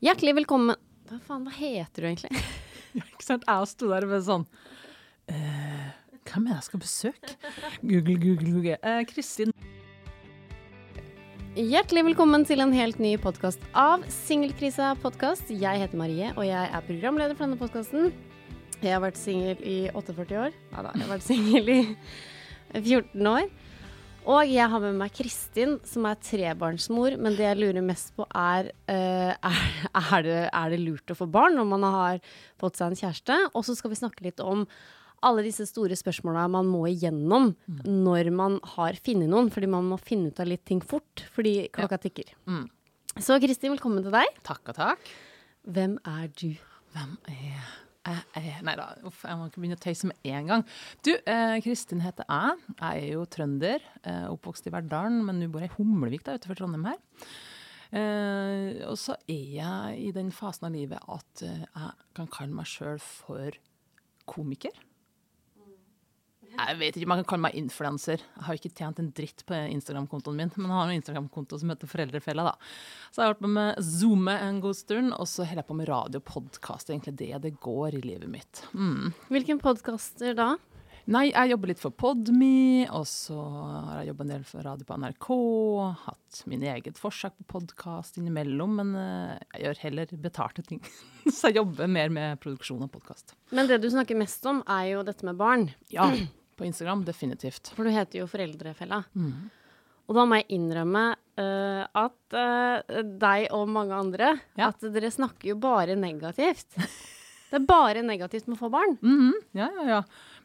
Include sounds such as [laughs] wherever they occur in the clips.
Hjertelig velkommen Hva faen, hva heter du egentlig? [laughs] Ikke sant? Jeg sto der med sånn eh, Hvem er det jeg skal besøke? Google, Google, Google. Eh, Kristin. Hjertelig velkommen til en helt ny podkast av Singelkrisa podkast. Jeg heter Marie, og jeg er programleder for denne podkasten. Jeg har vært singel i 48 år. Nei da, jeg har vært singel i 14 år. Og jeg har med meg Kristin, som er trebarnsmor. Men det jeg lurer mest på, er uh, er, er, det, er det lurt å få barn når man har fått seg en kjæreste? Og så skal vi snakke litt om alle disse store spørsmåla man må igjennom når man har funnet noen. Fordi man må finne ut av litt ting fort, fordi klokka tikker. Så Kristin, velkommen til deg. Takk og takk. Hvem er du? Hvem er jeg? Er Nei da, jeg må ikke begynne å tøyse med en gang. Du, eh, Kristin heter jeg. Jeg er jo trønder. Eh, oppvokst i Verdalen, men nå bor jeg i Humlevik da, utenfor Trondheim her. Eh, og så er jeg i den fasen av livet at eh, jeg kan kalle meg sjøl for komiker. Jeg vet ikke Man kan kalle meg influenser. Jeg har ikke tjent en dritt på Instagram-kontoen min, men jeg har en Instagram-konto som heter Foreldrefella. da. Så jeg har holdt på med Zoome en god stund, og så holder jeg på med radio og podkast. Egentlig det det går i livet mitt. Mm. Hvilken podkaster da? Nei, jeg jobber litt for Podme, og så har jeg jobba en del for radio på NRK. Hatt min eget forsøk på podkast innimellom, men eh, jeg gjør heller betalte ting. [laughs] så jeg jobber mer med produksjon av podkast. Men det du snakker mest om, er jo dette med barn. Ja, [clears throat] på Instagram definitivt. For du heter jo Foreldrefella. Og da må jeg innrømme uh, at uh, deg og mange andre Ja. At dere snakker jo bare negativt. Det er bare negativt med å få barn. Mhm, Ja, ja, ja.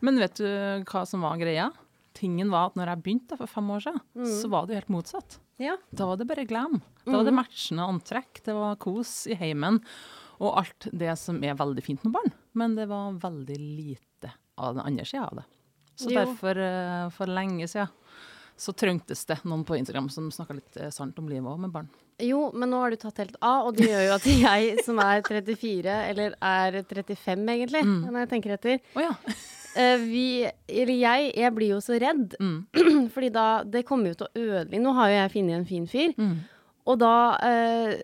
Men vet du hva som var greia? Tingen var at når jeg begynte for fem år siden, så var det jo helt motsatt. Ja. Da var det bare glam. Da var det matchende antrekk, det var kos i heimen, og alt det som er veldig fint med barn. Men det var veldig lite av den andre sida av det. Så Jo. derfor, eh, for lenge siden, så trengtes det noen på Instagram som snakka litt eh, sant om livet òg med barn. Jo, men nå har du tatt helt av, og det gjør jo at [laughs] jeg som er 34, eller er 35 egentlig, når jeg tenker etter oh, ja. [laughs] eh, vi, eller jeg, jeg blir jo så redd. [clears throat] Fordi da Det kommer jo til å ødelegge Nå har jo jeg funnet en fin fyr. Og da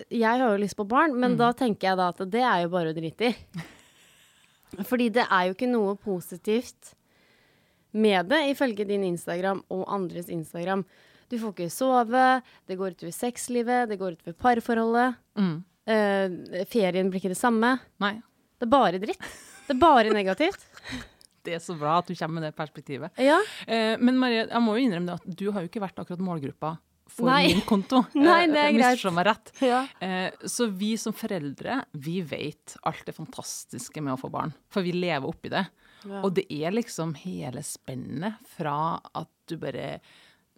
Jeg har jo lyst på barn, men da tenker jeg da at det er jo bare å drite i. [laughs] Fordi det er jo ikke noe positivt med det, ifølge din Instagram og andres Instagram. Du får ikke sove, det går utover sexlivet, det går utover parforholdet. Eh, ferien blir ikke det samme. Nei. Det er bare dritt. Det er bare negativt. [laughs] Det er så bra at du kommer med det perspektivet. Ja. Eh, men Marie, jeg må jo innrømme det at du har jo ikke vært akkurat målgruppa for Nei. min konto. [laughs] Nei, det er Eh, greit. Meg rett. Ja. Eh, så vi som foreldre, vi vet alt det fantastiske med å få barn. For vi lever oppi det. Og det er liksom hele spennet fra at du bare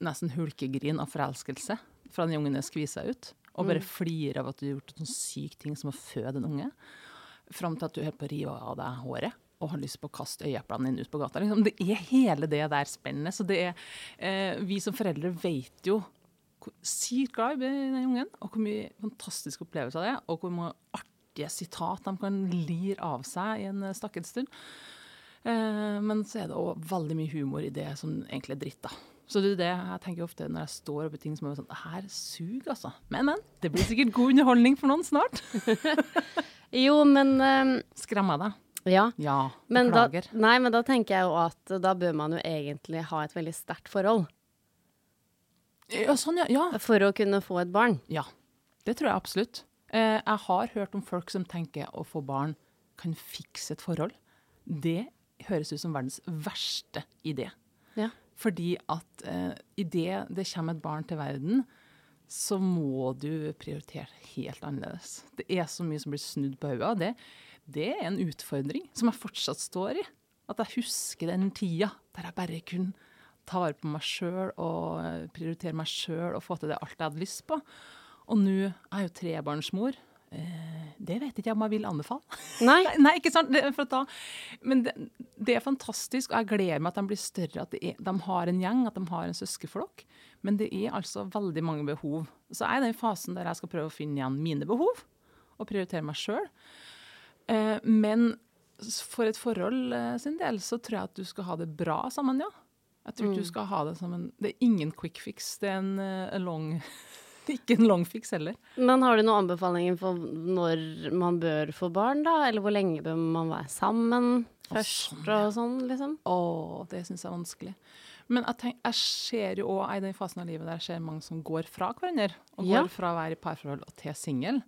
nesten hulkegrin av forelskelse fra den ungen er skvisa ut, og Mm. bare flirer av at du har gjort en sånn syk ting som å føde en unge, fram til at du er helt på å rive av deg håret og har lyst på å kaste øyeeplene dine ut på gata. Liksom. Det er hele det der spennet. Så det er, eh, vi som foreldre vet jo hvor sykt glad i den ungen, og hvor mye fantastisk opplevelse av det, og hvor mange artige sitat de kan lire av seg i en eh, stakket stund. Eh, men så er det òg veldig mye humor i det som egentlig er dritt, da. Så det er det jeg tenker ofte når jeg står oppi ting som er sånn Det her suger, altså. Men, men. Det blir sikkert god underholdning for noen snart. [laughs] Jo, men um, Skremmer jeg deg? Ja. Ja. Men da, nei, men da tenker jeg jo at da bør man jo egentlig ha et veldig sterkt forhold Ja, sånn, ja. ja. for å kunne få et barn. Ja, det tror jeg absolutt. Eh, jeg har hørt om folk som tenker å få barn kan fikse et forhold. Det høres ut som verdens verste idé. Ja. Fordi at eh, idet det kommer et barn til verden, så må du prioritere helt annerledes. Det er så mye som blir snudd på hodet. Det, det er en utfordring som jeg fortsatt står i. At jeg husker den tida der jeg bare kunne ta vare på meg sjøl og eh, prioritere meg sjøl og få til det alt jeg hadde lyst på. Og nå er jeg jo trebarnsmor. Eh, det vet ikke jeg om jeg vil anbefale. Nei. [laughs] Nei, ikke sant? For da, men det, det er fantastisk, og jeg gleder meg at de blir større, at er, de har en gjeng, at de har en søskenflokk. Men det er altså veldig mange behov. Så jeg er i den fasen der jeg skal prøve å finne igjen mine behov, og prioritere meg sjøl. Eh, men for et forhold eh, sin del, så tror jeg at du skal ha det bra sammen, ja. Jeg tror ikke du skal ha det som en Det er ingen quick fix, det er en, en long [laughs] Ikke en long fix heller. Men har du noen anbefalinger for når man bør få barn, da? Eller hvor lenge bør man være sammen først sånn, og sånn, liksom? Å, det syns jeg er vanskelig. Men jeg, tenk, jeg ser jo òg i den fasen av livet der jeg ser mange som går fra hverandre. Og Ja. går fra å være i parforhold og til singel.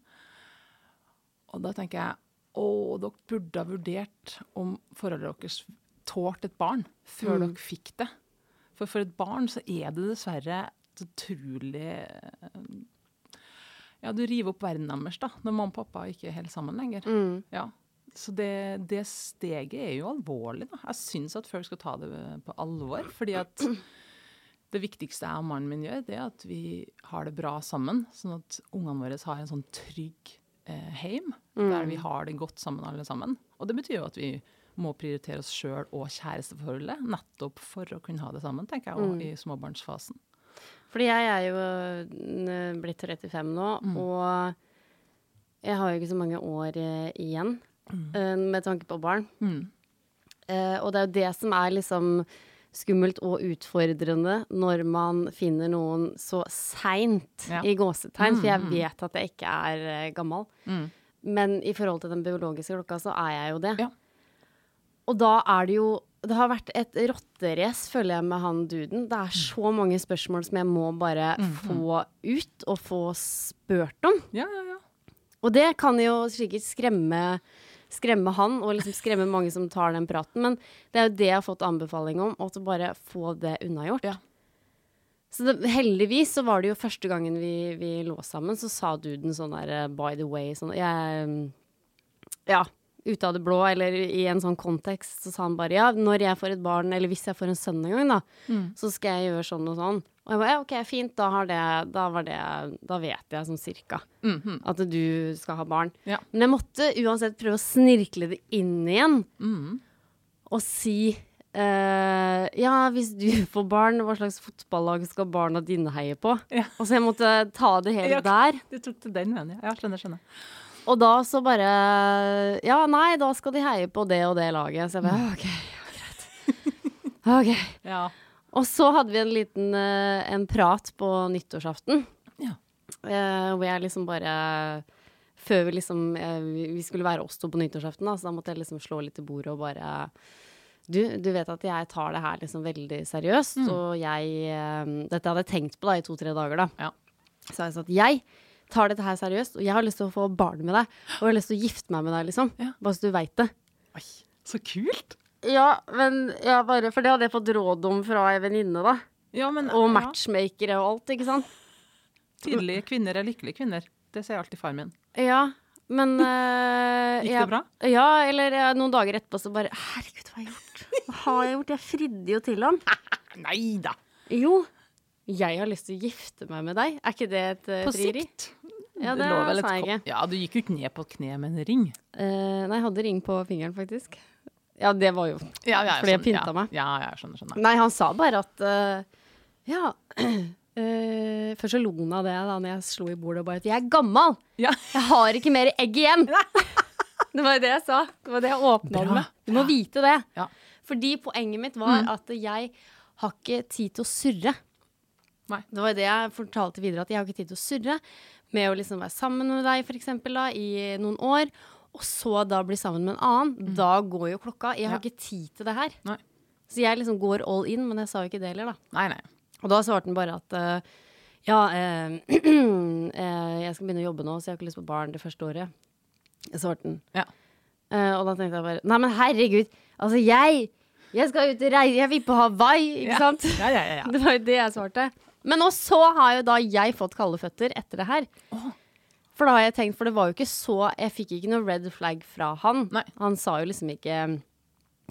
Og da tenker jeg å, dere burde ha vurdert om forholdet deres tålte et barn før dere fikk det. For for et barn så er det dessverre så utrolig eh, Ja, du river opp verden deres da, når mamma og pappa ikke er helt sammen lenger. Ja. Så det, det steget er jo alvorlig, da. Jeg syns at folk skal ta det på alvor. Fordi at det viktigste jeg og mannen min gjør, det er at vi har det bra sammen. Sånn at ungene våre har en sånn trygg eh, heim, der vi har det godt sammen alle sammen. Og det betyr jo at vi må prioritere oss sjøl og kjæresteforholdet, nettopp for å kunne ha det sammen, tenker jeg, og i småbarnsfasen. Fordi jeg er jo blitt 35 nå, Mm. og jeg har jo ikke så mange år eh, igjen øh, med tanke på barn. Mm. Eh, og det er jo det som er liksom skummelt og utfordrende når man finner noen så seint, Ja. i gåsetegn, for jeg vet at jeg ikke er eh, gammel. Mm. Men i forhold til den biologiske klokka, så er jeg jo det. Ja. Og da er det jo Det har vært et rotterace, føler jeg, med han duden. Det er så mange spørsmål som jeg må bare få ut og få spurt om. Ja, ja, ja. Og det kan jo sikkert skremme, skremme han, og liksom skremme mange som tar den praten. Men det er jo det jeg har fått anbefaling om, og til bare få det unnagjort. Ja. Så det, heldigvis så var det jo første gangen vi, vi lå sammen, så sa duden sånn der eh, by the way sånn Jeg mm, Ja, ut av det blå, eller i en sånn kontekst, så sa han bare ja, når jeg får et barn, eller hvis jeg får en sønn en gang, da, Mm. så skal jeg gjøre sånn og sånn. Og jeg bare ja, OK, fint, da har det Da var det Da vet jeg sånn cirka Mhm. at du skal ha barn. Ja. Men jeg måtte uansett prøve å snirkle det inn igjen mm. og si Uh, Ja, hvis du [laughs] får barn, hva slags fotballag skal barna dine heie på? Ja. Og så jeg måtte ta det [laughs] helt Ja, der. Du tok til den veien, ja. Skjønner, skjønner. Og da så bare Ja, nei, da skal de heie på det og det laget. Så jeg bare OK, greit. [laughs] OK. Ja. Og så hadde vi en liten eh, en prat på nyttårsaften. Ja. Eh, hvor jeg liksom bare Før vi liksom eh, vi- skulle være oss to på nyttårsaften, da, så da måtte jeg liksom slå litt i bordet og bare du, du vet at jeg tar det her liksom veldig seriøst, og jeg eh, Dette hadde jeg tenkt på da i to-tre dager, da. Ja. Så jeg sa at jeg tar dette her seriøst, og jeg har lyst til å få barn med deg. Og jeg har lyst til å gifte meg med deg, liksom. Ja. Bare så du veit det. Oi, så kult! Ja, men ja, bare For det hadde jeg fått råd om fra ei venninne, da. Ja, men, Og matchmakere og alt, ikke sant? Tydelige kvinner er lykkelige kvinner. Det sier alltid far min. Ja, men uh, [laughs] Gikk det jeg- bra? Ja, eller eh, noen dager etterpå så bare Herregud, hva har jeg gjort? Hva har jeg gjort? Jeg fridde jo til ham. [laughs] Nei da! Jo, jeg har lyst til å gifte meg med deg. Er ikke det et uh, På frieri? sikt. Ja, det lå. Ja, du gikk jo ikke ned på kne med en ring. Eh, nei, jeg hadde ring på fingeren, faktisk. Ja, det var jo Ja, ja, Fordi jeg skjønner, pynta ja. meg. Ja, ja, jeg skjønner, skjønner. Nei, han sa bare at eh, Ja. [clears throat] eh, først så lo han av det da når jeg slo i bordet og bare at jeg er gammal. Ja. Jeg har ikke mer egg igjen. [laughs] det var jo det jeg sa. Det var det jeg åpna Bra. med. Du må vite det. Ja. Fordi poenget mitt var at jeg har ikke tid til å surre. Nei. Det var det jeg fortalte videre, at jeg har ikke tid til å surre med å liksom være sammen med deg for eksempel, da, i noen år, og så da bli sammen med en annen. Da går jo klokka. Jeg har Mm. Ja. ikke tid til det her. Nei. Så jeg liksom går all in, men jeg sa jo ikke det heller, da. Nei, nei. Og da svarte han bare at uh, ja, eh, [clears throat] eh, jeg skal begynne å jobbe nå, så jeg har ikke lyst på barn det første året. Svarte han. Ja. Uh, og da tenkte jeg bare Nei, men herregud, altså jeg Jeg skal ut og reise, jeg vil på Hawaii, ikke Ja. sant? Ja, ja, ja, ja. [laughs] Det var jo det jeg svarte. Men nå så har jo da jeg fått kalde føtter etter det her. For da har jeg tenkt, for det var jo ikke så Jeg fikk ikke noe red flag fra han. Nei. Han sa jo liksom ikke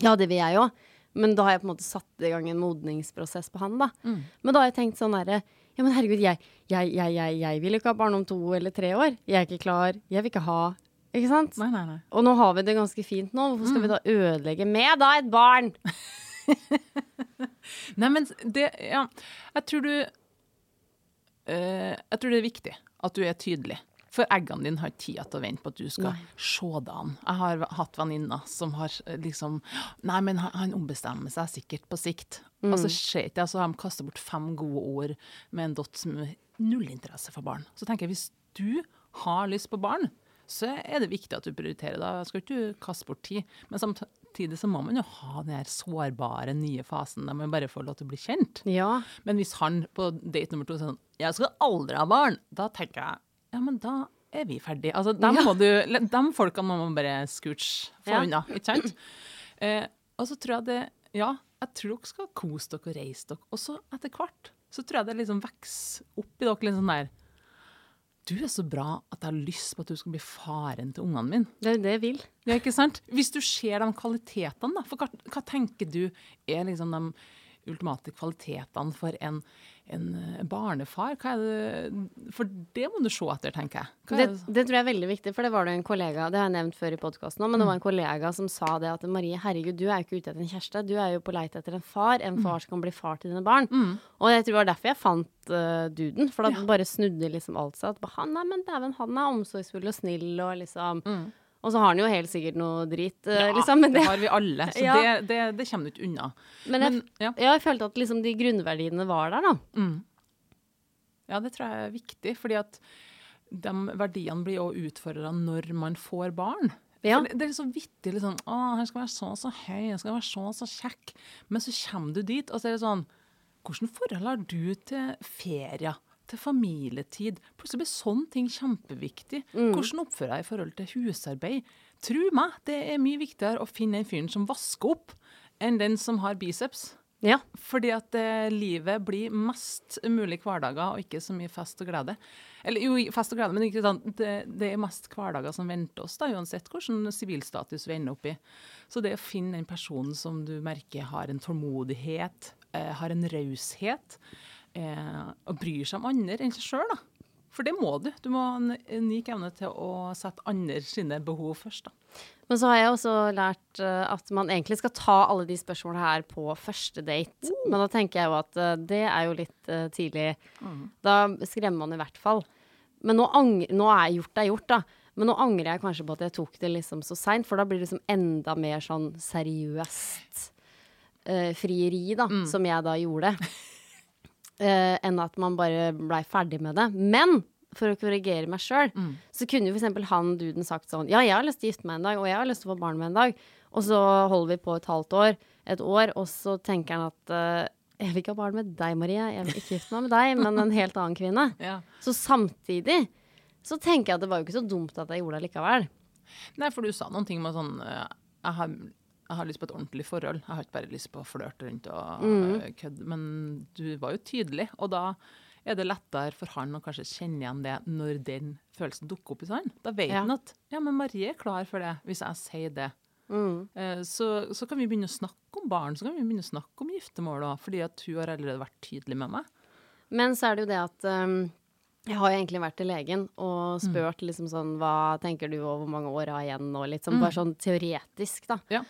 Ja, det vil jeg òg. Men da har jeg på en måte satt i gang en modningsprosess på han, da. Mm. Men da har jeg tenkt sånn herre Ja, men herregud, jeg, jeg, jeg, jeg, vil ikke ha barn om to eller tre år. Jeg er ikke klar. Jeg vil ikke ha Ikke sant? Nei, nei, nei. Og nå har vi det ganske fint nå. Hvorfor skal vi Mm. da ødelegge med da et barn? [laughs] Nei, men det Ja, jeg tror du Jeg tror det er viktig at du er tydelig. For eggene dine har ikke tid til å vente på at du skal Nei. se det an. Jeg har hatt venninner som har eh, liksom Nei, men han, ombestemmer seg sikkert på sikt. Og så ser ikke jeg, så har de kastet bort fem gode ord med en dott som null interesse for barn. Så tenker jeg, hvis du har lyst på barn, så er det viktig at du prioriterer. Da skal ikke du kaste bort tid. Men samtidig så må man jo ha den her sårbare nye fasen der man bare får lov til å bli kjent. Ja. Men hvis han på date nummer to sier sånn 'Jeg skal aldri ha barn', da tenker jeg ja, men da er vi ferdig. Altså, dem, må du, dem folkene må man bare scooch få Ja. unna, ikke sant? Eh, og så tror jeg det Ja, jeg tror dere skal kose dere og reise dere. Og så etter hvert så tror jeg det liksom vokser opp i dere litt sånn der Du er så bra at jeg har lyst på at du skal bli faren til ungene mine. Det er det jeg vil. Ja, ikke sant? Hvis du ser de kvalitetene, da. For hva, hva tenker du er liksom de ultimate kvalitetene for en, en barnefar? Det For det må du se etter, tenker jeg. Det, det? det tror jeg er veldig viktig, for det var det en kollega Det har jeg nevnt før i podkasten men Mm. det var en kollega som sa det at Marie, herregud, du er jo ikke ute etter en kjæreste, du er jo på leit etter en far. En Mm. far som kan bli far til dine barn. Og jeg tror det var derfor jeg fant uh, duden, for da bare snudde liksom alt seg. At han, nei, men dæven, han er omsorgsfull og snill og liksom Og så har han jo helt sikkert noe drit, Mm. Ja, liksom. Det har vi alle, så [laughs] Ja. det, det, det kommer du ikke unna. men jeg, Men, ja. jeg følte at liksom de grunnverdiene var der, da. Ja, det tror jeg er viktig, fordi at de verdiene blir også utfordra når man får barn. Ja. Det, det er så vittig. Liksom, å, han skal være så og så høy, han skal være så og så kjekk. Men så kommer du dit, og så er det sånn Hvordan forhold har du til ferier? Til familietid? Plutselig blir sånne ting kjempeviktig. Hvordan oppfører jeg i forhold til husarbeid? Tro meg, det er mye viktigere å finne den fyren som vasker opp, enn den som har biceps. Ja. Fordi at eh, livet blir mest mulig hverdager, og ikke så mye fest og glede. Eller jo, fest og glede, men ikke det, det er mest hverdager som venter oss, da, uansett hvilken sivilstatus vi ender opp i. Så det å finne den personen som du merker har en tålmodighet, eh, har en raushet, eh, og bryr seg om andre enn seg sjøl. For det må du. Du må ha en unik evne til å sette andre sine behov først, da. Men så har jeg også lært eh, at man egentlig skal ta alle de spørsmålene her på første date. Men da tenker jeg jo at eh, det er jo litt tidlig. tidlig. Da skremmer man i hvert fall. Men nå, nå er gjort er gjort, da. Men nå angrer jeg kanskje på at jeg tok det liksom så seint, for da blir det liksom enda mer sånn seriøst eh, frieri, da, som jeg da gjorde. [laughs] eh, enn at man bare blei ferdig med det. Men for å korrigere meg sjøl, så kunne jo f.eks. han duden sagt sånn Ja, jeg har lyst til å gifte meg en dag, og jeg har lyst til å få barn med en dag. Og så holder vi på et halvt år, et år, og så tenker han at eh, jeg vil ikke ha barn med deg, Marie. Jeg vil ikke gifte meg med deg, men en helt annen kvinne. [laughs] Ja. Så samtidig så tenker jeg at det var jo ikke så dumt at jeg gjorde det likevel. Nei, for du sa noen ting med sånn eh, jeg har, jeg har lyst på et ordentlig forhold. Jeg har ikke bare lyst på å flørte rundt og mm. kødde. Men du var jo tydelig, og da er det lettere for han å kanskje kjenne igjen det når den følelsen dukker opp i han. Da vet Ja. han at ja, men Marie er klar for det, hvis jeg sier det. Mm. Så, så kan vi begynne å snakke om barn, så kan vi begynne å snakke om giftermål òg, fordi at hun har allerede vært tydelig med meg. Men så er det jo det at um, jeg har jo egentlig vært til legen og spurt liksom sånn Hva tenker du, og hvor mange år har jeg igjen, og litt sånn bare sånn teoretisk, da. Ja.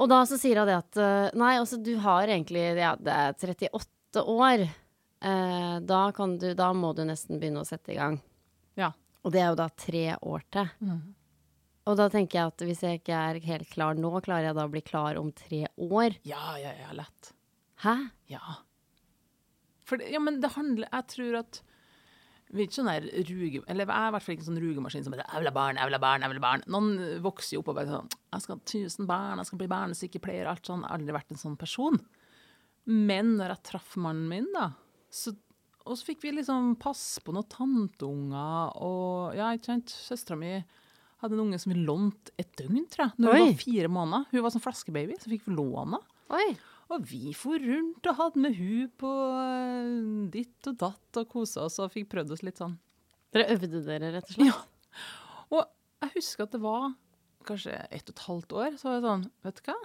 Og da så sier hun det at uh, Nei, altså du har egentlig Ja, det er 38 år. Eh, da kan du Da må du nesten begynne å sette i gang. Ja. Og det er jo da tre år til. Og da tenker jeg at hvis jeg ikke er helt klar nå, klarer jeg da å bli klar om tre år? Ja, ja, ja, lett. Hæ? Ja. For det, ja, men det handler Jeg tror at vi er ikke sånn der ruge... Eller jeg er i hvert fall ikke en sånn rugemaskin som bare 'Jeg vil ha barn, jeg vil ha barn, jeg vil ha barn'. Noen vokser jo opp og bare sånn 'Jeg skal ha 1000 barn, jeg skal bli barnesykepleier', alt sånn. Jeg har aldri vært en sånn person. Men når jeg traff mannen min, da, så og så fikk vi liksom passe på noen tanteunger, og ja, ikke sant, søstera mi hadde en unge som vi lånte et døgn, tror jeg. Når hun Oi. var fire måneder. Hun var sånn flaskebaby, så fikk vi låne. Oi. Og vi for rundt og hadde med hun på eh, ditt og datt og kosa oss og fikk prøvd oss litt sånn. Dere øvde dere, rett og slett? Ja. Og jeg husker at det var kanskje ett og et halvt år, så var jeg sånn, vet du hva?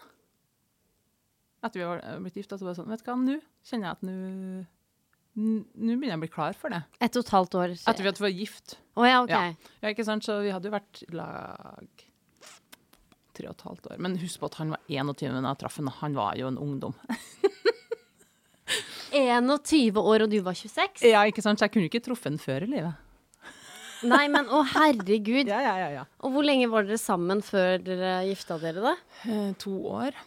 etter vi var eh, blitt gifta, så var jeg sånn Vet du hva, nå kjenner jeg at nå Nå begynner jeg å bli klar for det. Et og et halvt år. Etter vi at vi var gift. Å ja, OK. Ja. ja, ikke sant? Så vi hadde jo vært lag tre og et halvt år. Men husk på at han var 21 da jeg traff ham. Han var jo en ungdom. 21 år, og du var 26? Ja, ikke sant? Så jeg kunne ikke truffet ham før i livet. Nei, men å herregud. [laughs] Ja, ja, ja. ja. Og hvor lenge var dere sammen før dere gifta dere, da? Eh, to år.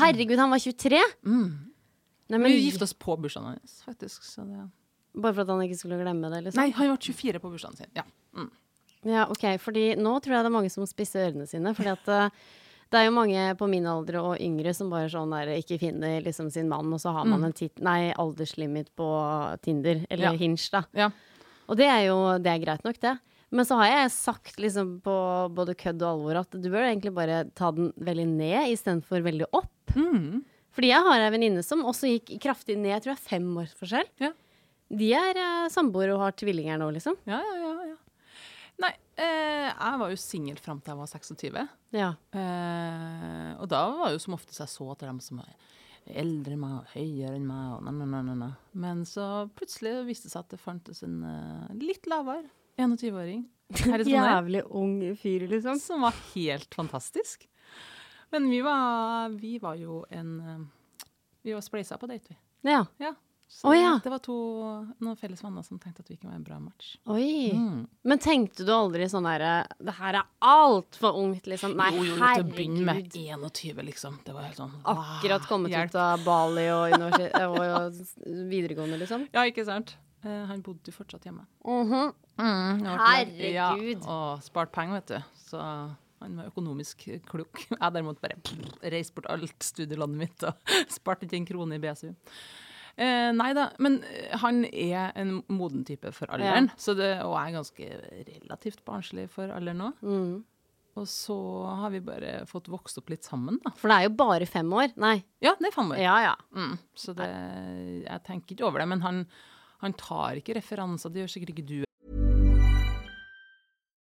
Herregud, han var 23? Nei, men, vi gifta oss på bursdagen hans, faktisk. Så det... Bare for at han ikke skulle glemme det, liksom? Nei, han var 24 på bursdagen sin. Ja. Ja, OK. Fordi nå tror jeg det er mange som spisser ørene sine. Fordi at eh, det er jo mange på min alder og yngre som bare sånn der ikke finner liksom sin mann, og så har man en tit nei, alderslimit på Tinder, eller Ja. Hinge, da. ja. Og det er jo det er greit nok, det. Men så har jeg sagt liksom på både kødd og alvor at du bør egentlig bare ta den veldig ned istedenfor veldig opp. Mm. Fordi jeg har ei venninne som også gikk kraftig ned, jeg tror det er fem års forskjell. Ja. De er eh, samboere og har tvillinger nå, liksom. Ja, ja, ja. ja. Nei, eh, jeg var jo singel fram til jeg var 26. Ja. Eh, og da var jo som oftest jeg så til dem som var eldre enn meg og høyere enn meg. Og na, na, na. Men så plutselig viste det seg at det fantes en uh, litt lavere 21-åring her. [laughs] Jævlig ung fyr, liksom. Som var helt fantastisk. Men vi var, vi var jo en eh, Vi var spleisa på date, vi. Ja. Ja. Så oh, ja. det var to noen felles venner som tenkte at vi kunne være en bra match. Oi. Mm. Men tenkte du aldri sånn derre Det her er altfor ungt, liksom. Nei, jo, jo, til å begynne med herregud. 21, liksom. Det var helt sånn Akkurat kommet hjelp. ut av Bali og, [laughs] og, videregående, liksom. Ja, ikke sant? Eh, han bodde jo fortsatt hjemme. Mhm. Mm, Herregud. Ja, og spart penger, vet du. Så han var økonomisk klok. [laughs] Jeg derimot bare reiste bort alt studielandet mitt og [laughs] sparte ikke en krone i BSU. Eh, nei da, men eh, han er en moden type for alderen, så det, og er ganske relativt barnslig for alderen nå. Mm. Og så har vi bare fått vokst opp litt sammen, da. For det er jo bare fem år. Nei. Ja, det er fem år. Ja, ja. Mm, så det, jeg tenker ikke over det. Men han, han tar ikke referanser, det gjør sikkert ikke du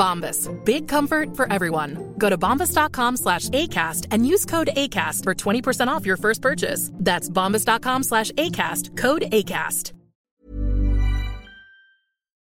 Bombas. Big comfort for everyone. Go to bombas.com slash ACAST and use code ACAST for 20% off your first purchase. That's bombas.com slash ACAST. Code ACAST.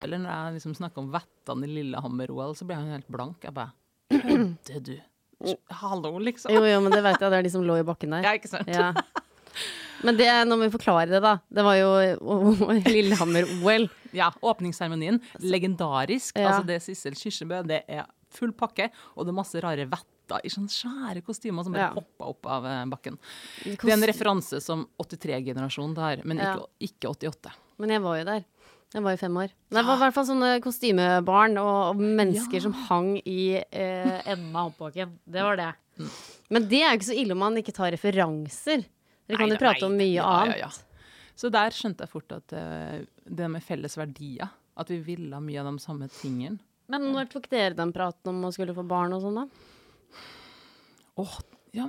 Eller når jeg liksom snakker om vettene i Lillehammer-OL, så blir han helt blank. Jeg bare Kødder du? Hallo, liksom. Jo, jo, men det vet jeg. Det er de som lå i bakken der. Ja, ikke sant? Ja. [laughs] Men det, nå må vi forklare det, da. Det var jo [laughs] Lillehammer-OL. Ja, åpningsseremonien. Legendarisk. Ja. Altså, det Sissel Kyrkjebø. Det er full pakke, og det er masse rare vetter i sånne svære kostymer som bare Ja. hopper opp av eh, bakken. Det er en referanse som 83-generasjonen tar, men ikke, ikke 88. Men jeg var jo der. Jeg var jo fem år. Det var i hvert fall sånne kostymebarn og, mennesker som hang i eh, enden av hoppbakken. Det var det. Mm. Men det er jo ikke så ille om man ikke tar referanser. Dere kan jo prate om mye annet. Ja, ja. Så der skjønte jeg fort at uh, det med felles verdier, at vi ville mye av de samme tingene. Men når tok dere den praten om å skulle få barn og sånn, da? Åh, ja,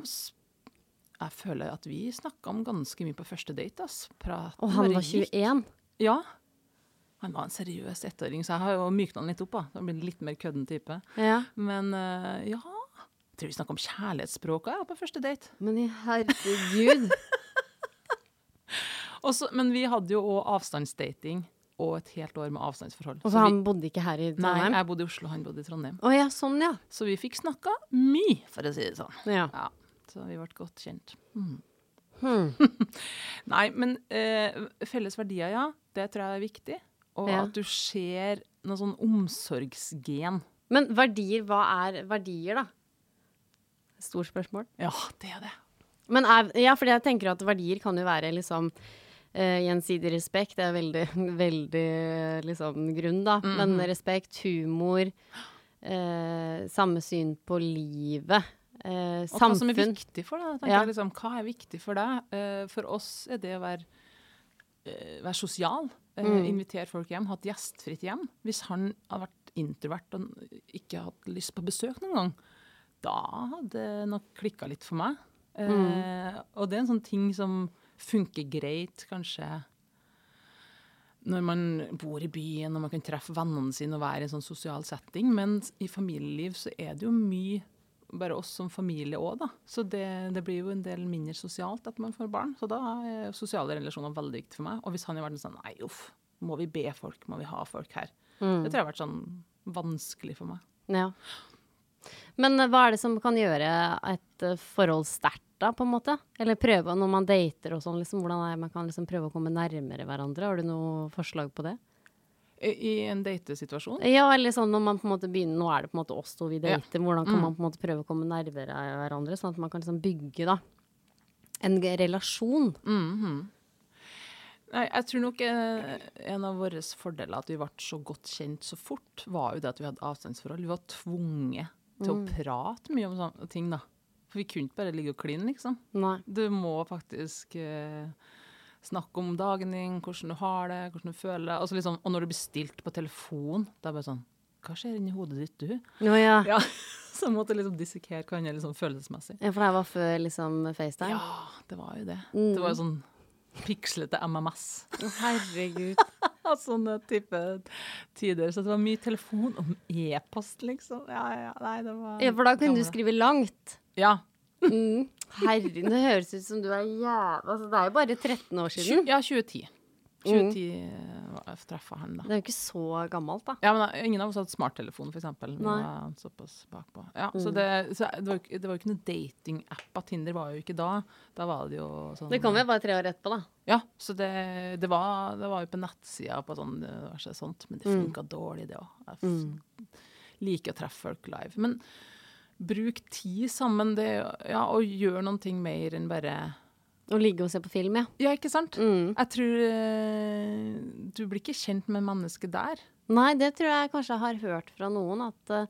jeg føler at vi snakka om ganske mye på første date. ass. Praten Og han var gikk. 21. Ja. Han var en seriøs ettåring, så jeg har jo mykna han litt opp. da. Har blitt litt mer kødden type. Ja. Men uh, ja Jeg tror vi snakka om kjærlighetsspråket ja, på første date. Men i herregud. Og så- men vi hadde jo òg avstandsdating og et helt år med avstandsforhold. Og Så Han vi- bodde ikke her i Trondheim? Nei, jeg bodde i Oslo, han bodde i Trondheim. Oh, ja, sånn ja. Så vi fikk snakka mye, for å si det sånn. Ja. Ja, så vi ble godt kjent. Mm. Hmm. [laughs] Nei, men eh, felles verdier, ja. Det tror jeg er viktig. Og Ja. at du ser noe sånn omsorgsgen Men verdier, hva er verdier, da? Stort spørsmål. Ja, det er det. Men er, ja, fordi jeg tenker at verdier kan jo være liksom eh, gjensidig respekt. Er veldig, [laughs] veldig liksom grunn, da. Men respekt, humor, uh, samme syn på livet. Uh, Og hva som er viktig for deg. Ja. Liksom, hva er viktig for deg? For oss er det å være, være sosial. Mm. Invitere folk hjem. Ha et gjestfritt hjem. Hvis han hadde vært introvert og ikke hatt lyst på besøk noen gang, da hadde det nok klikka litt for meg. Eh, Mm. Og det er en sånn ting som funker greit, kanskje når man bor i byen og man kan treffe vennene sine og være i en sånn sosial setting. Men i familieliv så er det jo mye bare oss som familie òg, da. Så det, det blir jo en del mindre sosialt etter man får barn. Så da er sosiale relasjoner veldig viktig for meg. Og hvis han har vært sånn nei, uff, må vi be folk, må vi ha folk her? Det tror jeg har vært sånn vanskelig for meg. Ja. Men hva er det som kan gjøre et forhold sterkt, da, på en måte? Eller prøve når man dater og sånn, liksom, hvordan er man kan liksom prøve å komme nærmere hverandre? Har du noe forslag på det? I, en datesituasjon. Ja, eller sånn når man på en måte begynner Nå er det på en måte oss to vi Ja. Hvordan kan Mm. man på en måte prøve å komme nærmere hverandre, sånn at man kan liksom bygge da en relasjon? relasjon? -hmm. Nei, jeg tror nok eh, en av våre fordeler at vi ble så godt kjent så fort, var jo det at vi hadde avstandsforhold. Vi var tvunget til å prate mye om sånne ting, da. For vi kunne ikke bare ligge og kline, liksom. Nei. Du må faktisk eh, snakke om dagen din, hvordan du har det, hvordan du føler det. Og, liksom, og når du blir stilt på telefon, da er bare sånn Hva skjer inni hodet ditt, du? Nå, ja. Ja, [laughs] Så jeg måtte liksom dissekere er liksom følelsesmessig. ja. For det var før liksom FaceTime? Ja, det var jo det. Det var jo sånn pikslete MMS. Å, [laughs] [laughs] Herregud. Sånne type tider. Så det var mye telefon og e-post, liksom. Ja, ja, nei, det var Ja, for da kunne du skrive langt. Ja. Mm. Herregud, det høres ut som du er jævla altså, Det er jo bare 13 år siden. ja, 2010. 2010 var jeg treffa han, da. Det er jo ikke så gammelt, da. Ja, men da- Ingen av oss hadde smarttelefon, var såpass bakpå. Ja, så det, så det, var det var jo ikke noen datingapp. Tinder var jo ikke da. Da var det jo sånn Det kom jo bare tre år etterpå, da. Ja, så det, det, var, det var jo på nettsida på sånn diverse sånt, men det funka dårlig, det òg. Jeg mm. liker å treffe folk live. Men bruk tid sammen, det, ja, og gjør noen ting mer enn bare Å ligge og se på film, ja. Ja, ikke sant? Mm. Jeg tror eh, Du blir ikke kjent med mennesket der. Nei, det tror jeg kanskje jeg har hørt fra noen, at eh,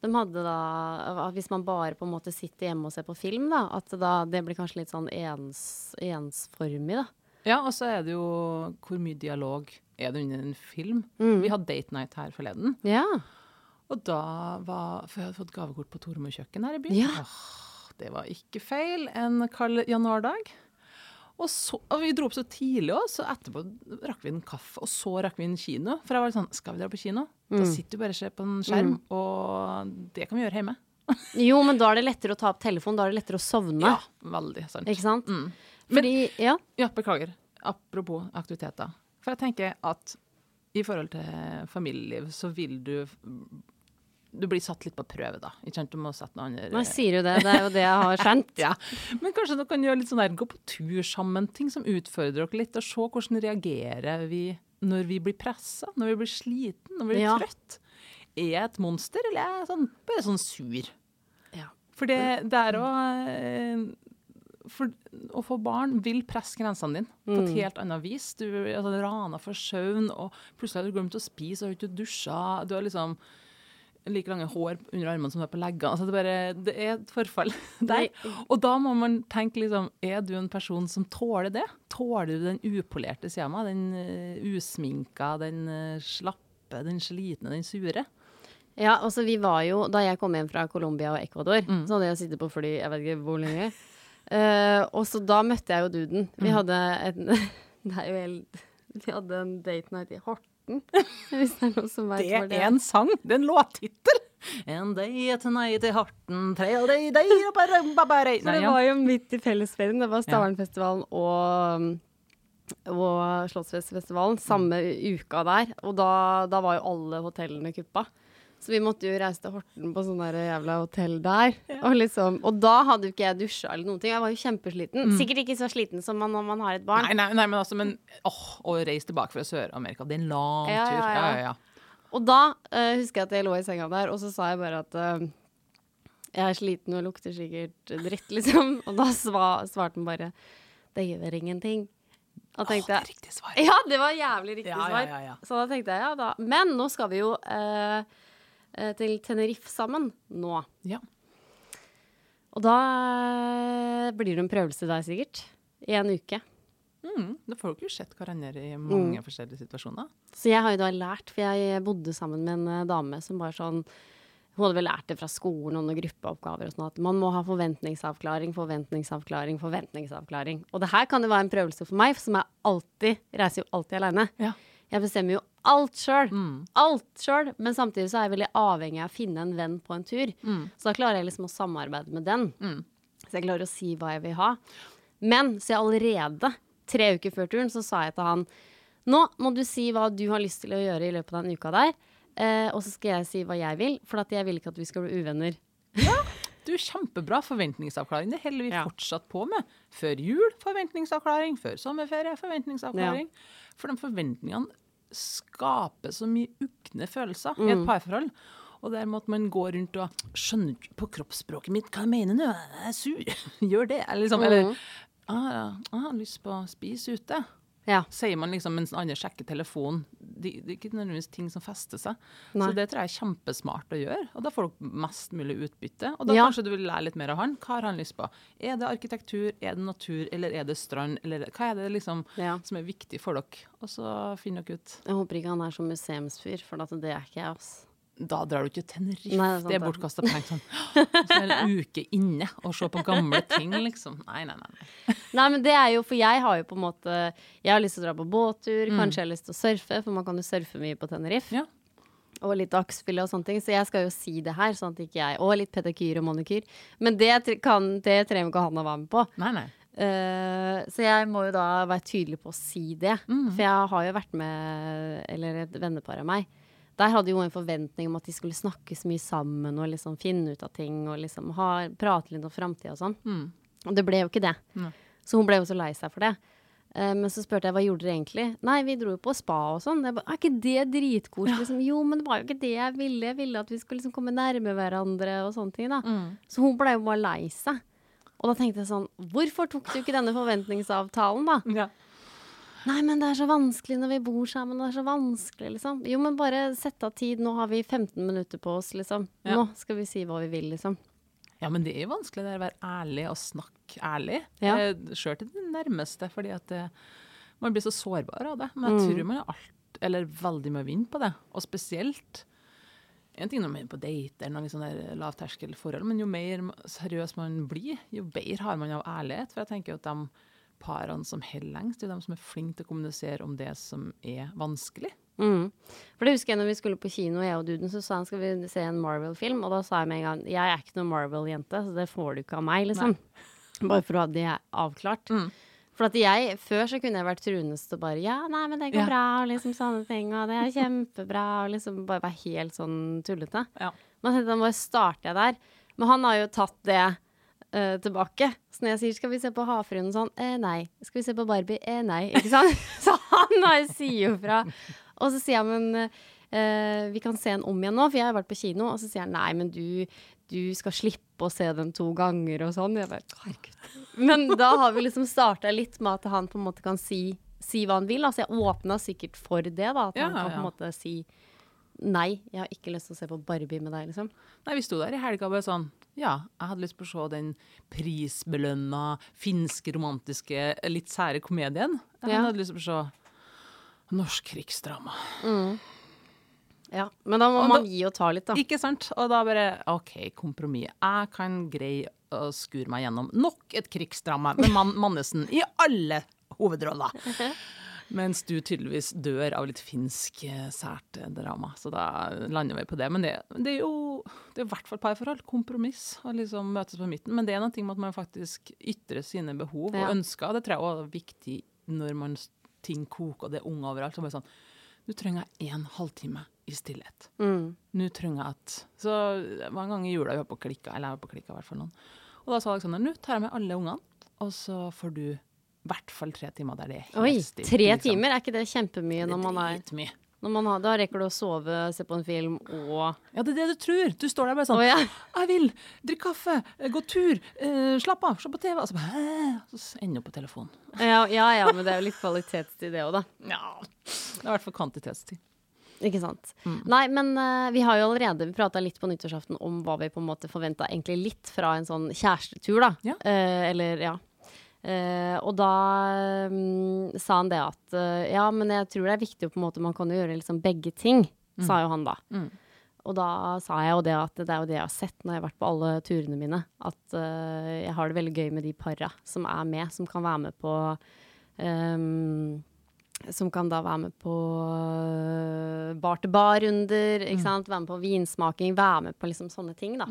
de hadde da Hvis man bare på en måte sitter hjemme og ser på film, da, at da, det blir kanskje litt sånn ens, ensformig, da. Ja, og så er det jo hvor mye dialog er det under en film. Mm. Vi hadde date night her forleden, Ja. og da var For jeg hadde fått gavekort på Tormod kjøkken her i byen. Ja. Åh, det var ikke feil. En kald januardag. Og, så, og vi dro opp så tidlig òg, så etterpå rakk vi en kaffe, og så rakk vi en kino. For jeg var sånn Skal vi dra på kino? Da Mm. sitter du bare og ser på en skjerm, og det kan vi gjøre hjemme. [laughs] Jo, men da er det lettere å ta opp telefonen, da er det lettere å sovne. Ja, veldig sant. Ikke sant? Mm. Fordi, ja. Ja, beklager. Apropos aktiviteter. For jeg tenker at i forhold til familieliv, så vil du Du blir satt litt på prøve, da. Ikke sant? Du må sette noen andre Man sier jo det. Det er jo det jeg har skjønt. [laughs] ja. Men kanskje dere kan gjøre litt sånn der, gå på tur sammen, ting som utfordrer dere litt, og se hvordan reagerer vi når vi blir pressa, når vi blir sliten, når vi blir Ja. trøtt. Er jeg et monster, eller er jeg sånn, bare sånn sur? Ja. For det, det er òg for å få barn vil presse grensene dine på et helt annet vis. Du altså, rana for søvn, og plutselig har du glemt å spise, og har ikke dusja. Du har liksom like lange hår under armene som du har på leggene. Altså, det, bare, det er et forfall [laughs] der. Og da må man tenke liksom, er du en person som tåler det? Tåler du den upolerte sida av? Den uh, usminka, den uh, slappe, den slitne, den sure? Ja, altså vi var jo, Da jeg kom hjem fra Colombia og Ecuador, Mm. så hadde jeg sittet på fly jeg vet ikke hvor lenge. Uh, og så da møtte jeg jo duden. Vi hadde en [laughs] Det er jo helt Vi hadde en date night i Horten. [laughs] Hvis det er noe som vet Det hvor er en sang! Det er en låttittel! En day tonight i Horten, trail day day [laughs] det var jo midt i fellesferien. Det var Stavernfestivalen og, og Slottsfestivalen samme uka der. Og da, da var jo alle hotellene kuppa. Så vi måtte jo reise til Horten på sånn jævla hotell der. Og, liksom, og da hadde jo ikke jeg dusja eller noen ting. Jeg var jo kjempesliten. Sikkert ikke så sliten som man når man har et barn. Nei, nei, nei, men altså, men åh, å reise tilbake fra Sør-Amerika, det er en lang Ja, tur. ja, Ja, ja. ja, ja. Og da uh, husker jeg at jeg lå i senga der, og så sa jeg bare at uh, jeg er sliten og lukter sikkert dritt, [laughs] liksom. Og da sva, svarte han bare det gjør ingenting. Da tenkte jeg Riktig svar. Ja, det var jævlig riktig Ja, ja, svar. ja, ja. Så da tenkte jeg ja da. Men nå skal vi jo eh, til Tenerife sammen nå. Ja. Og da eh, blir det en prøvelse der, sikkert. I en uke. Mm, da får dere jo sett hverandre i Mm. mange forskjellige situasjoner. Så jeg har jo da lært, for jeg bodde sammen med en eh, dame som bare sånn Hun hadde vel lært det fra skolen og noen gruppeoppgaver og sånn at man må ha forventningsavklaring, forventningsavklaring, forventningsavklaring. Og det her kan jo være en prøvelse for meg, som jeg alltid reiser jo alltid aleine. Ja. Jeg bestemmer jo alt sjøl. Mm. Alt sjøl. Men samtidig så er jeg veldig avhengig av å finne en venn på en tur. Så da klarer jeg liksom å samarbeide med den. Så jeg klarer å si hva jeg vil ha. Men så jeg allerede, tre uker før turen, så sa jeg til han nå må du si hva du har lyst til å gjøre i løpet av den uka der. Eh, og så skal jeg si hva jeg vil, for at jeg vil ikke at vi skal bli uvenner. Ja, Du, Kjempebra forventningsavklaring. Det holder vi Ja. fortsatt på med. Før jul forventningsavklaring, før sommerferie forventningsavklaring. For de forventningene skaper så mye ukne følelser i et parforhold. Og der at man går rundt og skjønner ikke på kroppsspråket mitt hva jeg mener nå, jeg er sur. [laughs] Gjør det. Eller, liksom, eller ah, ja, har lyst på å spise ute. Ja. Sier man liksom mens andre sjekker telefonen. Det, det er ikke nødvendigvis ting som fester seg. Nei. Så det tror jeg er kjempesmart å gjøre. Og da får du mest mulig utbytte. Og da Ja. kanskje du vil lære litt mer av han. Hva har han lyst på? Er det arkitektur, er det natur, eller er det strand? Eller hva er det liksom Ja. som er viktig for dere? Og så finner dere ut. Jeg håper ikke han er som museumsfyr, for det er ikke jeg, ass. Da drar du ikke til Tenerife. Nei, det er sant det er bortkasta penger. Sånn. Så en uke inne og se på gamle ting, liksom. Nei, nei, nei. [laughs] nei. Men det er jo, for jeg har jo på en måte Jeg har lyst til å dra på båttur, kanskje jeg har lyst til å surfe, for man kan jo surfe mye på Tenerife. Ja. Og litt dagsfylle og sånne ting, så jeg skal jo si det her, sånn at ikke jeg Og litt pedikyr og manikyr. Men det, kan, det trenger ikke han å være med på. nei, nei. Uh, så jeg må jo da være tydelig på å si det. For jeg har jo vært med Eller et vennepar av meg. Der hadde jo en forventning om at de skulle snakke så mye sammen og liksom finne ut av ting og liksom ha, prate litt om framtida og sånn. Og det ble jo ikke det. Så hun ble jo så lei seg for det. Uh, men så spurte jeg hva gjorde dere egentlig. Nei, vi dro jo på spa og sånn. Er ikke det dritkoselig? Liksom, jo, men det var jo ikke det jeg ville. Jeg ville at vi skulle liksom komme nærme hverandre og sånne ting. da. Så hun ble jo bare lei seg. Og da tenkte jeg sånn Hvorfor tok du ikke denne forventningsavtalen, da? Ja. Nei, men det er så vanskelig når vi bor sammen. Det er så vanskelig, liksom. Jo, men bare sett av tid. Nå har vi 15 minutter på oss, liksom. Ja. Nå skal vi si hva vi vil, liksom. Ja, men det er jo vanskelig det er å være ærlig og snakke ærlig. Ja. Eh, Sjøl til det nærmeste, fordi at det, man blir så sårbar av det. Men jeg tror man har alt, eller veldig mye å vinne på det. Og spesielt en ting når man er på date eller noe litt sånn lavterskelforhold, men jo mer seriøs man blir, jo bedre har man av ærlighet. For jeg tenker jo at de parene som holder lengst, det er de som er flinke til å kommunisere om det som er vanskelig. Mm. For det husker jeg når vi skulle på kino, jeg og duden, så sa han skal vi se en Marvel-film. Og da sa jeg med en gang jeg er ikke noen Marvel-jente, så det får du ikke av meg, liksom. Bare for å ha det avklart. For at jeg, før så kunne jeg vært truende og bare ja, nei, men det går Ja. bra, og liksom sånne ting, og det er kjempebra, og liksom bare være helt sånn tullete. Ja. Men da bare starter jeg der. Men han har jo tatt det eh, tilbake. Så når jeg sier 'skal vi se på Havfruen' og sånn, eh, nei. Skal vi se på Barbie? Eh, nei. Ikke sant? [laughs] så han sier jo fra. Og så sier jeg, men uh, vi kan se den om igjen nå, for jeg har vært på kino. Og så sier han nei, men du, du skal slippe å se den to ganger og sånn. Jeg bare, herregud. Men da har vi liksom starta litt med at han på en måte kan si, si hva han vil. Altså jeg åpna sikkert for det, da. At Ja, han kan på en måte si nei, jeg har ikke lyst til å se på Barbie med deg, liksom. Nei, vi sto der i helga bare sånn Ja, jeg hadde lyst på å se den prisbelønna finske, romantiske, litt sære komedien. Jeg Ja. hadde lyst til å se norsk krigsdrama. Ja, Men da må Og man da- gi og ta litt, da. Ikke sant? Og da bare OK, kompromiss. Jeg kan greie å skure meg gjennom nok et krigsdrama med Man Mannesen i alle hovedroller. [laughs] Mens du tydeligvis dør av litt finsk eh, sært drama. Så da lander vi på det. Men det, det er jo det er i hvert fall parforhold. Kompromiss. Å liksom møtes på midten. Men det er noe med at man faktisk ytrer sine behov Ja. og ønsker. Det tror jeg også er viktig når man ting koker og det er unger overalt. Så bare sånn Nå trenger jeg en halvtime i stillhet. Mm. Nå trenger jeg at Så det ganger en gang i jula vi var på klikka, eller jeg var på klikka i hvert fall noen. Og da sa Alexander nå tar jeg med alle ungene, og så får du i hvert fall tre timer der det er helt Oi, stilt. tre liksom. timer? Er ikke det kjempemye når man er Det er man har, da rekker du å sove, se på en film og Ja, det er det du tror. Du står der bare sånn oh, ja. Jeg vil drikke kaffe, eh, gå tur, eh, slappe av, se på TV. Og så bare? Så ender du på telefonen. ja, ja, ja, men det er jo litt kvalitetstid, det òg, da. [laughs] Ja. Det er i hvert fall kvantitetstid. Ikke sant. Nei, men uh, vi har jo allerede Vi prata litt på nyttårsaften om hva vi på en måte forventa egentlig litt fra en sånn kjærestetur, da. Ja. Uh, eller, ja. Eh, og da um, sa han det at uh, ja, men jeg tror det er viktig på en måte Man kan jo gjøre liksom begge ting, sa jo han da. Og da sa jeg jo det at det er jo det jeg har sett når jeg har vært på alle turene mine. At uh, jeg har det veldig gøy med de para som er med, som kan være med på um, som kan da være med på bar-til-bar-runder, sant? være med på vinsmaking, være med på liksom sånne ting. da.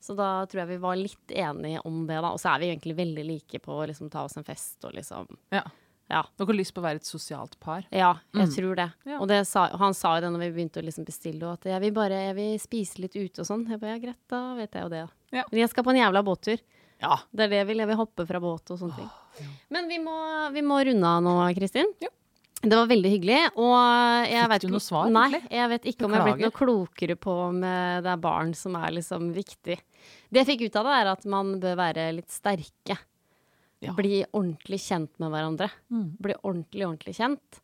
Så da tror jeg vi var litt enige om det, da. Og så er vi egentlig veldig like på å liksom, ta oss en fest og liksom Ja. Ja. Dere har lyst på å være et sosialt par? Ja, jeg Mm. tror det. Ja. Og det sa, han sa jo det når vi begynte å liksom bestille, at jeg vil bare jeg vil spise litt ute og sånn. Jeg bare, ja, greit, da vet jeg jo det. Ja. Men jeg skal på en jævla båttur. Ja. Det er det jeg vil. Jeg vil hoppe fra båt og sånne ting. Men vi må, vi må runde av nå, Kristin. Ja. Det var veldig hyggelig. Og jeg vet noe svar, Nei, jeg vet ikke om jeg har blitt noe klokere på om eh, det er barn som er liksom viktig. Det jeg fikk ut av det, er at man bør være litt sterke. Ja. Bli ordentlig kjent med hverandre. Bli ordentlig, ordentlig kjent.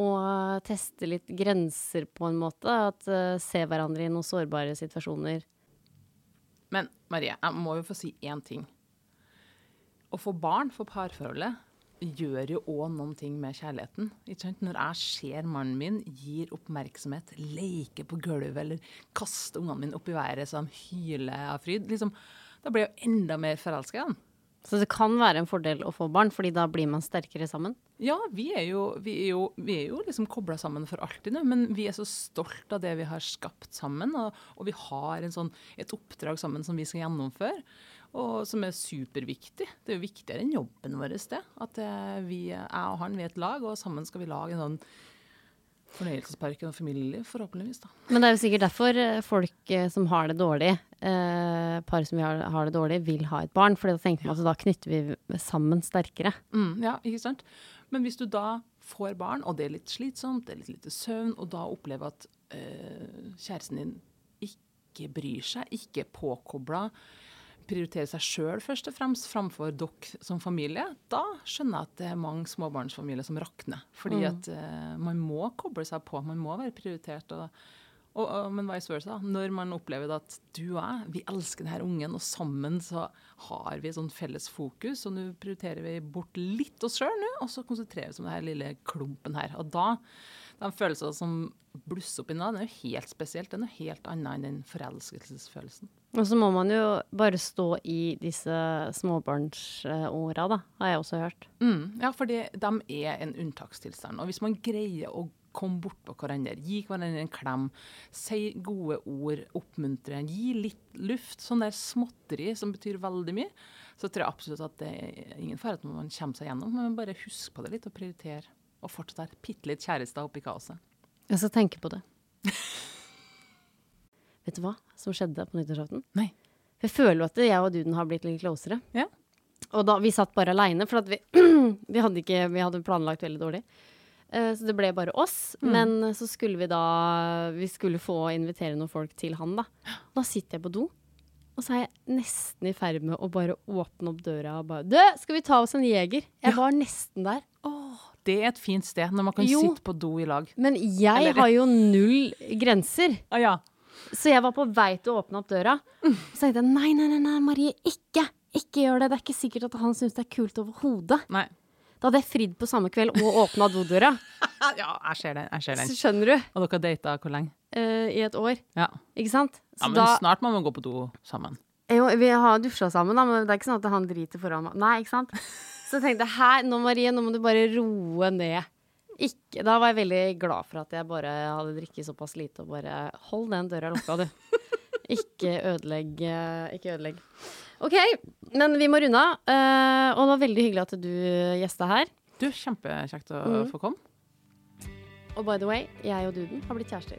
Og teste litt grenser på en måte. At uh, Se hverandre i noen sårbare situasjoner. Men Marie, jeg må jo få si én ting. Å få barn for parforholdet gjør jo òg noen ting med kjærligheten. Når jeg ser mannen min gir oppmerksomhet, leker på gulvet eller kaster ungene mine opp i været så de hyler av fryd, liksom, da blir jeg jo enda mer forelska i ham. Så det kan være en fordel å få barn, fordi da blir man sterkere sammen. Ja, vi er jo, vi er jo, vi er jo liksom kobla sammen for alltid nå, men vi er så stolt av det vi har skapt sammen. Og, og vi har en sånn, et oppdrag sammen som vi skal gjennomføre, og som er superviktig. Det er jo viktigere enn jobben vår, det. At eh, vi, jeg og han, vi er et lag, og sammen skal vi lage en sånn fornøyelsespark og familieliv, forhåpentligvis. da. Men det er jo sikkert derfor eh, folk eh, som har det dårlig, eh, par som har, har det dårlig, vil ha et barn. For da tenker man at da knytter vi sammen sterkere. Mm, ja, ikke sant? Men hvis du da får barn, og det er litt slitsomt, det er litt lite søvn, og da opplever at eh, kjæresten din ikke bryr seg, ikke er påkobla, prioriterer seg sjøl først og fremst framfor dere som familie, da skjønner jeg at det er mange småbarnsfamilier som rakner. Fordi at uh, man må koble seg på, man må være prioritert. og og, og, men vice versa. Når man opplever at du og jeg, vi elsker denne ungen, og sammen så har vi sånn felles fokus, og nå prioriterer vi bort litt oss sjøl nå, og så konsentrerer vi oss om denne lille klumpen her. Og da, de følelsene som blusser opp inni deg, den er jo helt spesielt. Den er noe helt annet enn den forelskelsesfølelsen. Og så må man jo bare stå i disse småbarnsåra, da, har jeg også hørt. Mm, ja, for de er en unntakstilstand. Og hvis man greier å komme bort på hverandre, gi hverandre en klem, si gode ord, oppmuntre, gi litt luft, sånn der småtteri som betyr veldig mye, så tror jeg absolutt at det er ingen fare at man kommer seg gjennom. Men bare husk på det litt og prioritere. Og fortsatt være bitte litt kjærester oppi kaoset. Jeg skal tenke på det. [laughs] Vet du hva som skjedde på nyttårsaften? Nei. Jeg føler jo at jeg og duden har blitt litt closere. Ja. Og da, vi satt bare aleine, for vi, [clears throat] vi, hadde ikke, vi hadde planlagt veldig dårlig. Eh, så det ble bare oss. Men så skulle vi da Vi skulle få invitere noen folk til han, da. Da sitter jeg på do, og så er jeg nesten i ferd med å bare åpne opp døra og bare Du, skal vi ta oss en jeger? Jeg var nesten der. Det er et fint sted når man kan Jo. sitte på do i lag. Men jeg Eller- har jo null grenser. Ah, ja. Så jeg var på vei til å åpne opp døra. Så tenkte jeg nei, nei, nei, nei, Marie, ikke. Ikke gjør det. Det er ikke sikkert at han syns det er kult overhodet. Da hadde jeg fridd på samme kveld og åpna dodøra. [laughs] Ja, jeg ser den. Jeg ser den. Så skjønner du? Og dere har data hvor lenge? Uh, I et år. Ja. Ikke sant? Så ja, men da snart må man gå på do sammen. Jo, vi har dusja sammen, da, men det er ikke sånn at han driter foran meg. Nei, ikke sant? Så jeg tenkte her, nå Marie, nå må du bare roe ned. Ikke, da var jeg veldig glad for at jeg bare hadde drikket såpass lite og bare Hold den døra lukka, du. [laughs] Ikke ødelegg. eh, Ikke ødelegg. OK, men vi må runde av. eh, og det var veldig hyggelig at du gjesta her. Du, Kjempekjekt å Mm. få komme. Og by the way, jeg og Duden har blitt kjærester.